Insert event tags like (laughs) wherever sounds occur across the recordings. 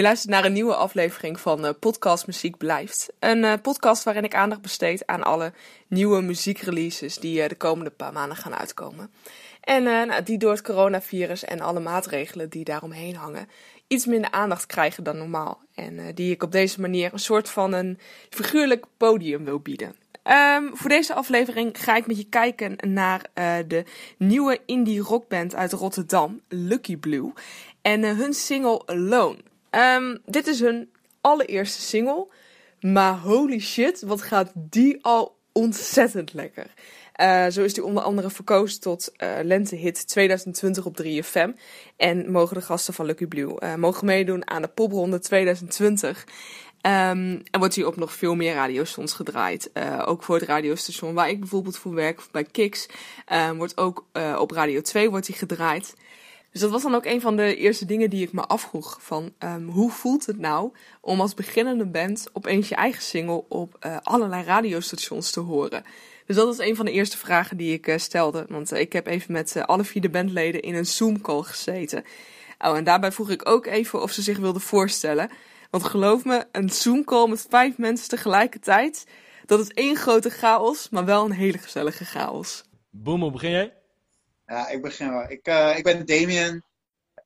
Je luistert naar een nieuwe aflevering van uh, Podcast Muziek Blijft. Een uh, podcast waarin ik aandacht besteed aan alle nieuwe muziekreleases die uh, de komende paar maanden gaan uitkomen. En nou, die door het coronavirus en alle maatregelen die daaromheen hangen iets minder aandacht krijgen dan normaal. En die ik op deze manier een soort van een figuurlijk podium wil bieden. Um, voor deze aflevering ga ik met je kijken naar de nieuwe indie rockband uit Rotterdam, Lucky Blue. En hun single Alone. Um, dit is hun allereerste single. Maar holy shit, wat gaat die al ontzettend lekker. Uh, zo is die onder andere verkozen tot uh, lentehit 2020 op 3FM. En mogen de gasten van Lucky Blue uh, mogen meedoen aan de popronde 2020. Um, en wordt hier op nog veel meer radiostations gedraaid. Ook voor het radiostation waar ik bijvoorbeeld voor werk, bij Kiks, uh, wordt ook op Radio 2 wordt hij gedraaid. Dus dat was dan ook een van de eerste dingen die ik me afvroeg. Van um, hoe voelt het nou om als beginnende band opeens je eigen single op uh, allerlei radiostations te horen? Dus dat was een van de eerste vragen die ik uh, stelde. Want uh, ik heb even met alle vier de bandleden in een Zoom-call gezeten. Oh, en daarbij vroeg ik ook even of ze zich wilden voorstellen. Want geloof me, een Zoom-call met vijf mensen tegelijkertijd, dat is één grote chaos, maar wel een hele gezellige chaos. Hoe begin jij? Ja, ik begin wel. Ik, uh, ik ben Damien,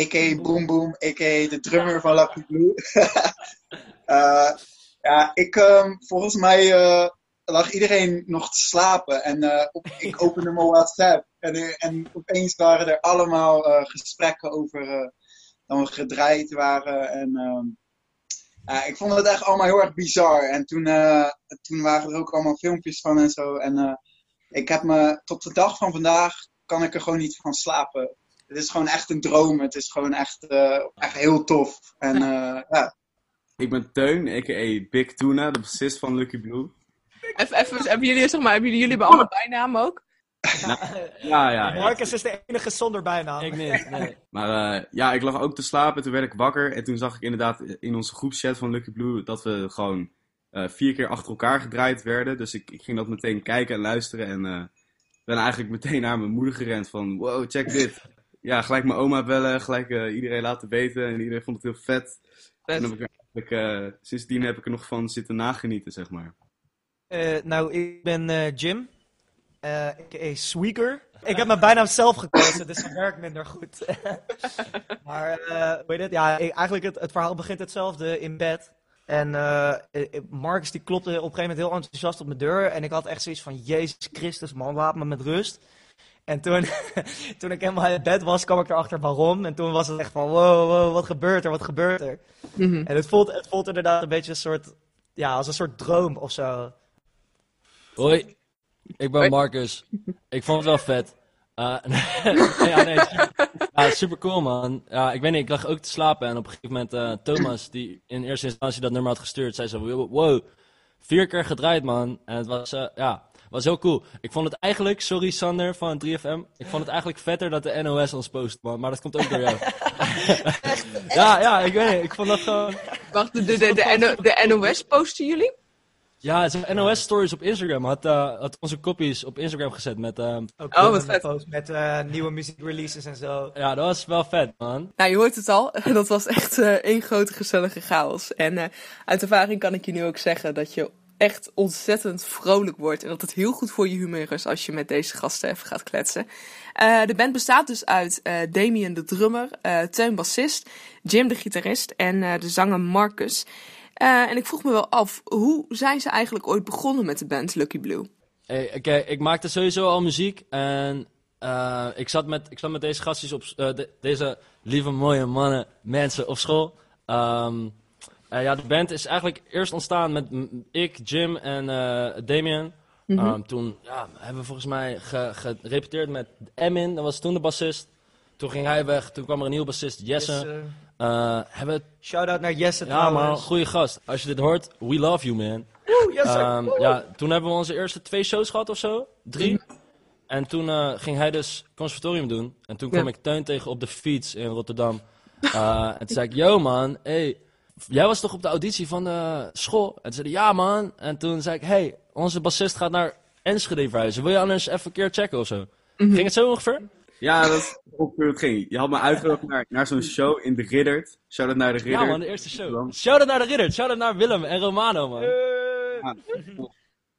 a.k.a. Boom Boom, a.k.a. de drummer van Lucky Blue. uh, (laughs) ja, ik, um, volgens mij uh, lag iedereen nog te slapen en op, ik (laughs) opende mijn WhatsApp en, en opeens waren er allemaal gesprekken over dat we gedraaid waren en... Um, ik vond het echt allemaal heel erg bizar. En toen, toen waren er ook allemaal filmpjes van en zo. En ik heb me tot de dag van vandaag kan ik er gewoon niet van slapen. Het is gewoon echt een droom. Het is gewoon echt, echt heel tof. En, (laughs) ja. Ik ben Teun, a.k.a. Big Tuna, de bassist van Lucky Blue. Even, even hebben jullie, zeg maar, hebben jullie, jullie hebben allemaal bijnamen ook? Nou, ja, ja. Marcus is de enige zonder bijnaam. Ik niet, nee. (laughs) Maar uh, ja, ik lag ook te slapen. Toen werd ik wakker. En toen zag ik inderdaad in onze groepschat van Lucky Blue dat we gewoon uh, vier keer achter elkaar gedraaid werden. Dus ik, ik ging dat meteen kijken en luisteren. En uh, ben eigenlijk meteen naar mijn moeder gerend van wow, check dit. Ja, gelijk mijn oma bellen, gelijk iedereen laten weten. En iedereen vond het heel vet. vet. En heb ik eigenlijk, sindsdien heb ik er nog van zitten nagenieten, zeg maar. nou, ik ben Jim. Uh, a.k.a. Sweaker. Ik heb mijn bijnaam zelf gekozen, dus het werkt minder goed. (laughs) maar, uh, hoe heet het? Ja, eigenlijk het, het verhaal begint hetzelfde in bed. En uh, Marcus die klopte op een gegeven moment heel enthousiast op mijn deur. En ik had echt zoiets van, Jezus Christus man, laat me met rust. En toen, (laughs) toen ik helemaal in bed was, kwam ik erachter waarom. En toen was het echt van, wow, wow, wat gebeurt er, wat gebeurt er? Mm -hmm. En het voelt, het voelt inderdaad een beetje een soort, ja, als een soort droom of zo. Hoi, ik ben Marcus. Ik vond het wel vet. Uh, (laughs) ja, nee, super, ja, super cool man. Ja, ik weet niet, ik lag ook te slapen en op een gegeven moment uh, Thomas, die in eerste instantie dat nummer had gestuurd, zei zo, wow, vier keer gedraaid man. En het was, uh, ja, was heel cool. Ik vond het eigenlijk, sorry Sander van 3FM, ik vond het eigenlijk vetter dat de NOS ons post man, maar dat komt ook door jou. (laughs) ja, ja, ik weet niet, ik vond dat gewoon... Wacht, de, de, de, de, de NOS posten jullie? Ja, zijn NOS-stories op Instagram had, uh, had onze copies op Instagram gezet met... Uh, Ook oh, wat vet. Met uh, nieuwe muziekreleases en zo. Ja, dat was wel vet, man. Nou, je hoort het al. (laughs) Dat was echt één grote gezellige chaos. En uit ervaring kan ik je nu ook zeggen dat je echt ontzettend vrolijk wordt. En dat het heel goed voor je humeur is als je met deze gasten even gaat kletsen. de band bestaat dus uit Damien de drummer, Teun bassist, Jim de gitarist en de zanger Marcus... Uh, en ik vroeg me wel af, hoe zijn ze eigenlijk ooit begonnen met de band Lucky Blue? Hey, Oké, okay, ik maakte sowieso al muziek en uh, ik, zat met, ik zat met deze gastjes op, uh, de, deze lieve mooie mannen, mensen op school. Um, ja, de band is eigenlijk eerst ontstaan met ik, Jim en Damien. Mm -hmm. um, toen ja, hebben we volgens mij gerepeteerd ge met Emin, dat was toen de bassist. Toen ging hij weg, toen kwam er een nieuwe bassist, Jesse. Yes, uh, hebben Shout-out naar Jesse Ja man, goede gast. Als je dit hoort, we love you man. Woe, yes, um, ja, toen hebben we onze eerste twee shows gehad of zo. Drie. Mm. En toen uh, ging hij dus conservatorium doen. En toen kwam ja. ik Tuin tegen op de fiets in Rotterdam. Uh, en toen zei ik, yo man, hey, jij was toch op de auditie van de school? En toen zei hij, ja man. En toen zei ik, hey, onze bassist gaat naar Enschede verhuizen. Wil je anders even een keer checken of zo? Mm -hmm. Ging het zo ongeveer? Ja, dat is ongeveer hoe het ging. Je had me uitgenodigd naar, naar zo'n show in de Riddert. Shout-out naar de Riddert. Ja man, de eerste show. Shout-out naar de Ridder, shout-out naar Willem en Romano man.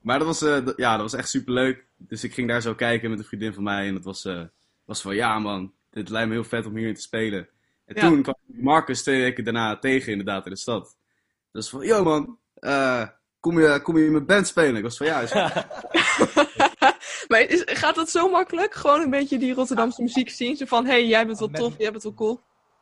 Maar dat was, eh, d- ja, dat was echt super leuk. Dus ik ging daar zo kijken met een vriendin van mij. En dat was, eh, was van, ja man, dit lijkt me heel vet om hier te spelen. En Ja. toen kwam Marcus twee weken daarna tegen inderdaad in de stad. Dus van, yo man, eh, kom, je, kom je in mijn band spelen? Ik was van, ja, is (laughs) maar is, gaat dat zo makkelijk? Gewoon een beetje die Rotterdamse muziek zien? Zo van, hé, hey, jij bent wel Met- tof, jij bent wel cool.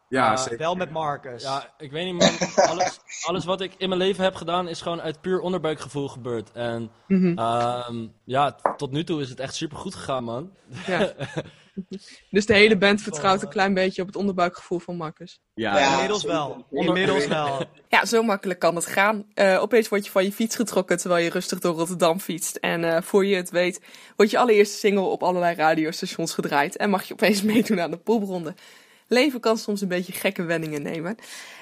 ja, Uh, zeker. wel met Marcus. Ja, ik weet niet man, (laughs) alles, alles wat ik in mijn leven heb gedaan is gewoon uit puur onderbuikgevoel gebeurd. En Mhm. ehm, ja, tot nu toe is het echt super goed gegaan man. Ja. (laughs) (laughs) dus de hele band vertrouwt een klein beetje op het onderbuikgevoel van Marcus. Ja, Ja. Inmiddels wel. Inmiddels wel. (laughs) Ja, zo makkelijk kan het gaan. Eh, opeens word je van je fiets getrokken terwijl je rustig door Rotterdam fietst. En eh, voor je het weet, wordt je allereerste single op allerlei radiostations gedraaid. En mag je opeens (laughs) meedoen aan de popronde. Leven kan soms een beetje gekke wendingen nemen.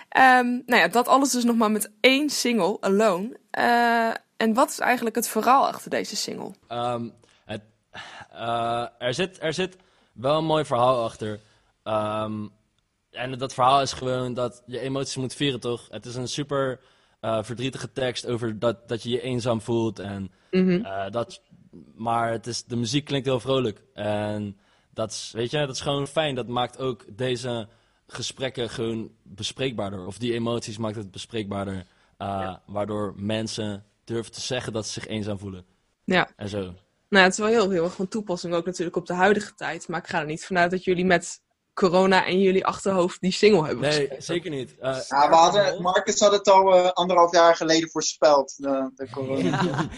Ehm, nou ja, dat alles dus nog maar met één single, Alone. Eh, en wat is eigenlijk het verhaal achter deze single? Ehm, het, eh, er, zit, er zit wel een mooi verhaal achter. Ehm, en dat verhaal is gewoon dat je emoties moet vieren, toch? Het is een super eh, verdrietige tekst over dat, dat je je eenzaam voelt. En, Mhm. eh, dat, maar het is, de muziek klinkt heel vrolijk. En dat is, weet je, dat is gewoon fijn. Dat maakt ook deze gesprekken gewoon bespreekbaarder. Of die emoties maakt het bespreekbaarder. eh, Waardoor mensen durven te zeggen dat ze zich eenzaam voelen. Ja. En zo. Nou, ja, het is wel heel, heel erg van toepassing ook natuurlijk op de huidige tijd. Maar ik ga er niet vanuit dat jullie met corona en jullie achterhoofd die single hebben Nee, geschreven. zeker niet. Eh, Ja, we hadden, Marcus had het al eh, anderhalf jaar geleden voorspeld, de, de corona. (laughs)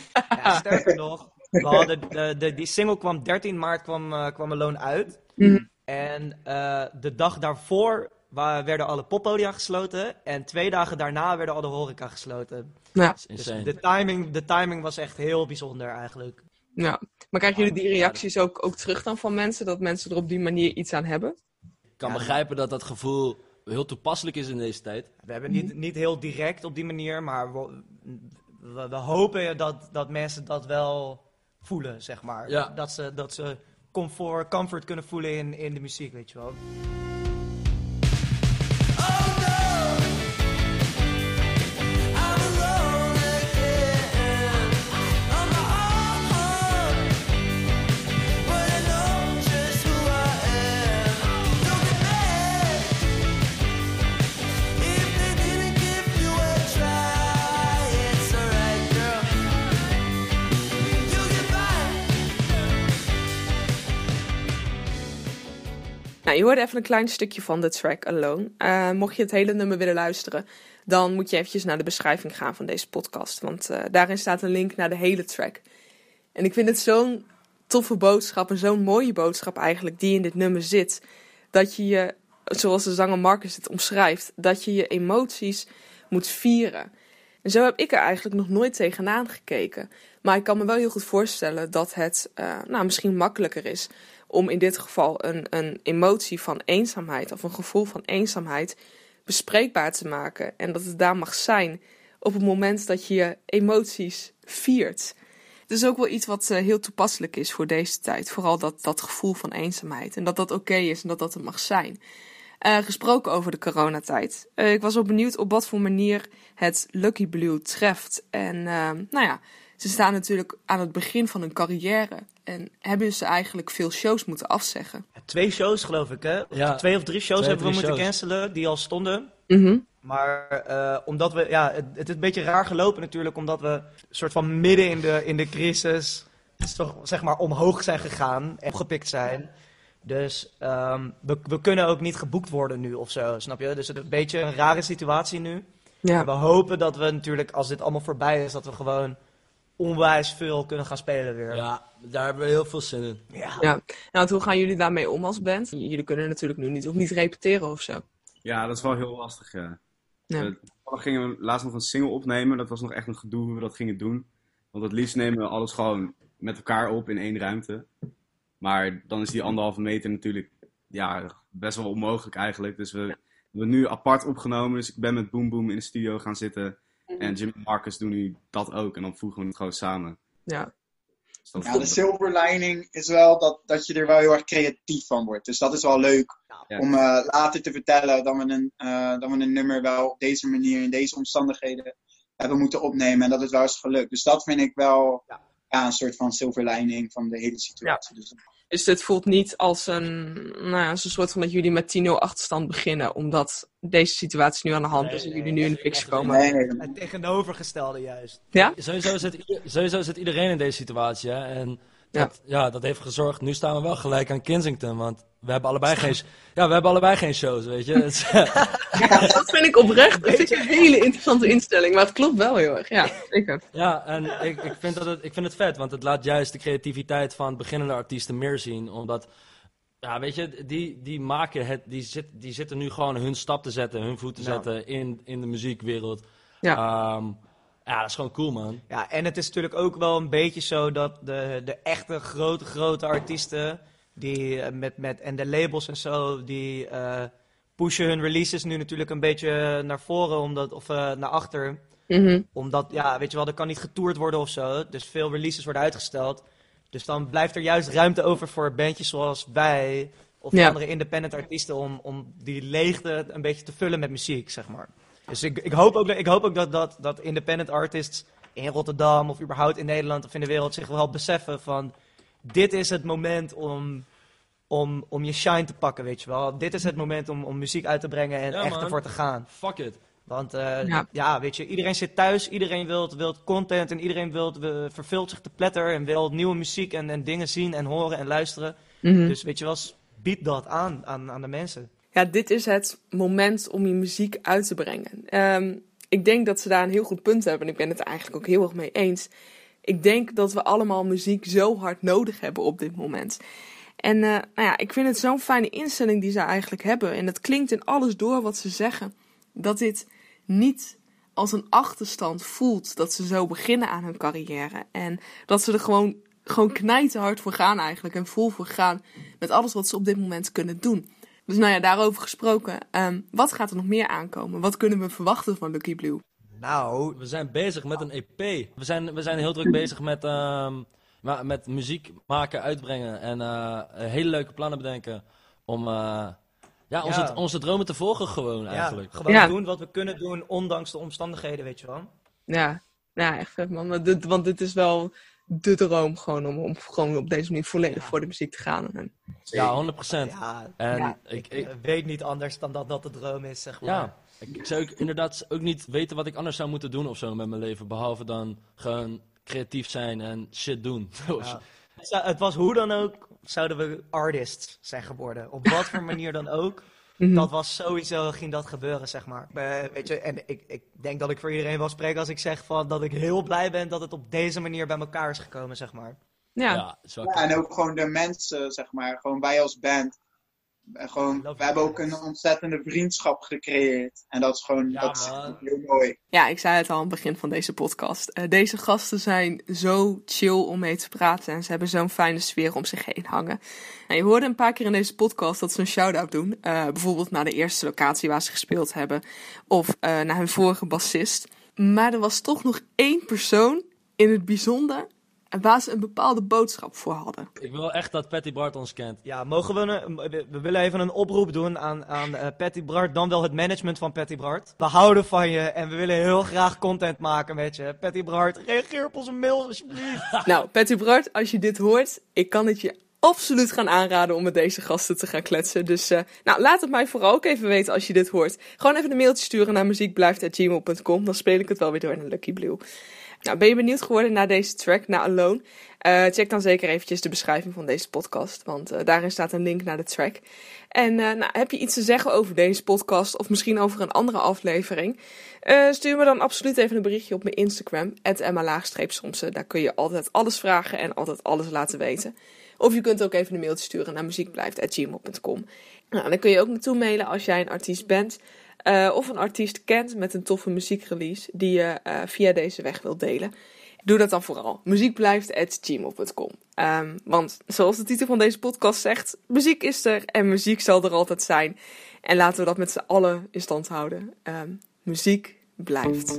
Ja, sterker nog, we hadden de, de, die single kwam 13 maart kwam, eh, kwam Alone uit. Mhm. En eh, de dag daarvoor werden alle poppodia gesloten. En twee dagen daarna werden alle horeca gesloten. Ja, Dus insane. de timing, de timing was echt heel bijzonder eigenlijk. Ja. Maar krijgen jullie die reacties ook, ook terug dan van mensen? Dat mensen er op die manier iets aan hebben? Ik kan Ja. begrijpen dat dat gevoel heel toepasselijk is in deze tijd. We hebben niet, niet heel direct op die manier, maar we, we, we hopen dat, dat mensen dat wel voelen, zeg maar. Ja. Dat ze, dat ze comfort, comfort kunnen voelen in, in de muziek, weet je wel. Nou, je hoorde even een klein stukje van de track Alone. Eh, mocht je het hele nummer willen luisteren, dan moet je eventjes naar de beschrijving gaan van deze podcast. Want eh, daarin staat een link naar de hele track. En ik vind het zo'n toffe boodschap en zo'n mooie boodschap eigenlijk die in dit nummer zit. Dat je je, zoals de zanger Marcus het omschrijft, dat je je emoties moet vieren. En zo heb ik er eigenlijk nog nooit tegenaan gekeken. Maar ik kan me wel heel goed voorstellen dat het eh, nou, misschien makkelijker is om in dit geval een, een emotie van eenzaamheid of een gevoel van eenzaamheid bespreekbaar te maken. En dat het daar mag zijn op het moment dat je je emoties viert. Het is ook wel iets wat eh, heel toepasselijk is voor deze tijd. Vooral dat, dat gevoel van eenzaamheid. En dat dat oké is en dat dat er mag zijn. Eh, gesproken over de coronatijd. Eh, ik was ook benieuwd op wat voor manier het Lucky Blue treft. En nou ja, ze staan natuurlijk aan het begin van hun carrière. En hebben ze eigenlijk veel shows moeten afzeggen. Twee shows, geloof ik, hè? Ja. Twee of drie shows Twee, hebben we moeten shows. cancelen, die al stonden. Mhm. Maar eh, omdat we, ja, het, het is een beetje raar gelopen natuurlijk, omdat we soort van midden in de, in de crisis, is toch, zeg maar, omhoog zijn gegaan en opgepikt zijn. Dus ehm, we, we kunnen ook niet geboekt worden nu of zo, snap je? Dus het is een beetje een rare situatie nu. Ja. We hopen dat we natuurlijk, als dit allemaal voorbij is, dat we gewoon onwijs veel kunnen gaan spelen weer. Ja, daar hebben we heel veel zin in. Ja. Ja, nou, hoe gaan jullie daarmee om als band? Jullie kunnen natuurlijk nu niet, ook niet repeteren of zo. Ja, dat is wel heel lastig. Ja. Ja. Eh, we gingen laatst nog een single opnemen. Dat was nog echt een gedoe hoe we dat gingen doen. Want het liefst nemen we alles gewoon met elkaar op in één ruimte. Maar dan is die anderhalve meter natuurlijk ja, best wel onmogelijk eigenlijk. Dus we hebben nu apart opgenomen. Dus ik ben met Boom Boom in de studio gaan zitten. En Jim en Marcus doen nu dat ook. En dan voegen we het gewoon samen. Ja. Dus dat Ja, de silver lining is wel dat, dat je er wel heel erg creatief van wordt. Dus dat is wel leuk Ja. om eh, later te vertellen dat we, een, eh, dat we een nummer wel op deze manier, in deze omstandigheden hebben moeten opnemen. En dat het wel is gelukt. Dus dat vind ik wel Ja. ja. een soort van silver lining van de hele situatie. Dus, Dus dit voelt niet als een, nou ja, als een soort van dat jullie met 10-0 achterstand beginnen, omdat deze situatie nu aan de hand Nee, is en nee, jullie nu in de fix komen. nee, nee, Het tegenovergestelde juist. Sowieso zit, sowieso zit iedereen in deze situatie. Hè? En dat, ja. dat heeft gezorgd. Nu staan we wel gelijk aan Kensington. Want we hebben allebei geen, ja, we hebben allebei geen shows, weet je. (laughs) Dat vind ik oprecht, dat vind ik een hele interessante instelling, maar het klopt wel heel erg. Ja, zeker. ja, en ik, ik, vind dat het, ik vind het vet. Want het laat juist de creativiteit van beginnende artiesten meer zien. Omdat, ja, weet je, die, die maken het, die, zit, die zitten nu gewoon hun stap te zetten, hun voet te Ja. zetten in, in de muziekwereld. Ja. Ehm, ja, dat is gewoon cool, man. Ja, en het is natuurlijk ook wel een beetje zo dat de, de echte grote, grote artiesten, die eh, met, met, en de labels en zo, die eh, pushen hun releases nu natuurlijk een beetje naar voren, omdat, of eh, naar achter. Mhm. Omdat, ja, weet je wel, er kan niet getoerd worden of zo. Dus veel releases worden uitgesteld. Dus dan blijft er juist ruimte over voor bandjes zoals wij, of Ja. andere independent artiesten, om, om die leegte een beetje te vullen met muziek, zeg maar. Dus ik, ik hoop ook, dat- ik hoop ook dat, dat, dat independent artists in Rotterdam of überhaupt in Nederland of in de wereld zich wel beseffen van dit is het moment om, om, om je shine te pakken, weet je wel. Dit is het moment om, om muziek uit te brengen en Ja, echt man. ervoor te gaan. Fuck it. Want eh, Ja. ja. weet je, iedereen zit thuis, iedereen wil wilt content en iedereen wilt, eh, verveelt zich te pletter en wil nieuwe muziek en, en dingen zien en horen en luisteren. Mhm. Dus weet je wel, bied dat aan, aan, aan de mensen. Ja, dit is het moment om je muziek uit te brengen. Ehm, ik denk dat ze daar een heel goed punt hebben en ik ben het eigenlijk ook heel erg mee eens. Ik denk dat we allemaal muziek zo hard nodig hebben op dit moment. En eh, nou ja, ik vind het zo'n fijne instelling die ze eigenlijk hebben. En het klinkt in alles door wat ze zeggen. Dat dit niet als een achterstand voelt dat ze zo beginnen aan hun carrière. En dat ze er gewoon, gewoon knijterhard voor gaan eigenlijk. En vol voor gaan met alles wat ze op dit moment kunnen doen. Dus nou ja, daarover gesproken. ehm, wat gaat er nog meer aankomen? Wat kunnen we verwachten van Lucky Blue? Nou, We zijn bezig met een EP. We zijn, we zijn heel druk bezig met, ehm, met muziek maken, uitbrengen. En eh, hele leuke plannen bedenken. Om eh, ja, onze, Ja. onze dromen te volgen gewoon ja, eigenlijk. gewoon Ja. doen wat we kunnen doen, ondanks de omstandigheden, weet je wel. Ja, ja echt vet man. Want dit, want dit is wel de droom gewoon om, om gewoon op deze manier volledig voor de muziek te gaan. En, Ja, 100%. Ja, En Ja. ik, ik ik, weet niet anders dan dat dat de droom is, zeg maar. ja, ik, ik zou ook inderdaad ook niet weten wat ik anders zou moeten doen of zo met mijn leven. Behalve dan gewoon creatief zijn en shit doen. (laughs) Ja. Het zou- Het was hoe dan ook, zouden we artists zijn geworden. Op wat voor (laughs) manier dan ook. Mhm. Dat was sowieso, ging dat gebeuren, zeg maar. Eh, weet je, en ik, ik denk dat ik voor iedereen wel spreek als ik zeg van dat ik heel blij ben dat het op deze manier bij elkaar is gekomen, zeg maar. ja. Ja, Ja, en ook gewoon de mensen, zeg maar, gewoon wij als band. En gewoon, Love we hebben ook een ontzettende vriendschap gecreëerd. En dat is gewoon Ja, dat is heel mooi. Ja, ik zei het al aan het begin van deze podcast. Eh, deze gasten zijn zo chill om mee te praten en ze hebben zo'n fijne sfeer om zich heen hangen. En je hoorde een paar keer in deze podcast dat ze een shout-out doen. Eh, bijvoorbeeld naar de eerste locatie waar ze gespeeld hebben of eh, naar hun vorige bassist. Maar er was toch nog één persoon in het bijzonder waar ze een bepaalde boodschap voor hadden. Ik wil echt dat Patty Bart ons kent. Ja, mogen we, een, we, willen even een oproep doen aan, aan eh, Patty Bart, dan wel het management van Patty Bart. We houden van je en we willen heel graag content maken met je. Patty Bart, reageer op onze mails alsjeblieft. (laughs) Nou, Patty Bart, als je dit hoort, ik kan het je absoluut gaan aanraden om met deze gasten te gaan kletsen. Dus eh, nou, laat het mij vooral ook even weten als je dit hoort. Gewoon even een mailtje sturen naar muziekblijft.gmail.com. Dan speel ik het wel weer door naar Lucky Blue. Nou, ben je benieuwd geworden naar deze track, naar Alone? Eh, check dan zeker eventjes de beschrijving van deze podcast, want eh, daarin staat een link naar de track. En eh, nou, heb je iets te zeggen over deze podcast of misschien over een andere aflevering? Stuur me dan absoluut even een berichtje op mijn Instagram, @emma_somsen. Daar kun je altijd alles vragen en altijd alles laten weten. Of je kunt ook even een mailtje sturen naar muziekblijft.gmail.com. Nou, dan kun je ook naartoe mailen als jij een artiest bent. Eh, of een artiest kent met een toffe muziekrelease die je eh, via deze weg wilt delen. Doe dat dan vooral. Muziek blijft at gmail.com. Ehm, want zoals de titel van deze podcast zegt, muziek is er en muziek zal er altijd zijn. En laten we dat met z'n allen in stand houden. Um, muziek blijft.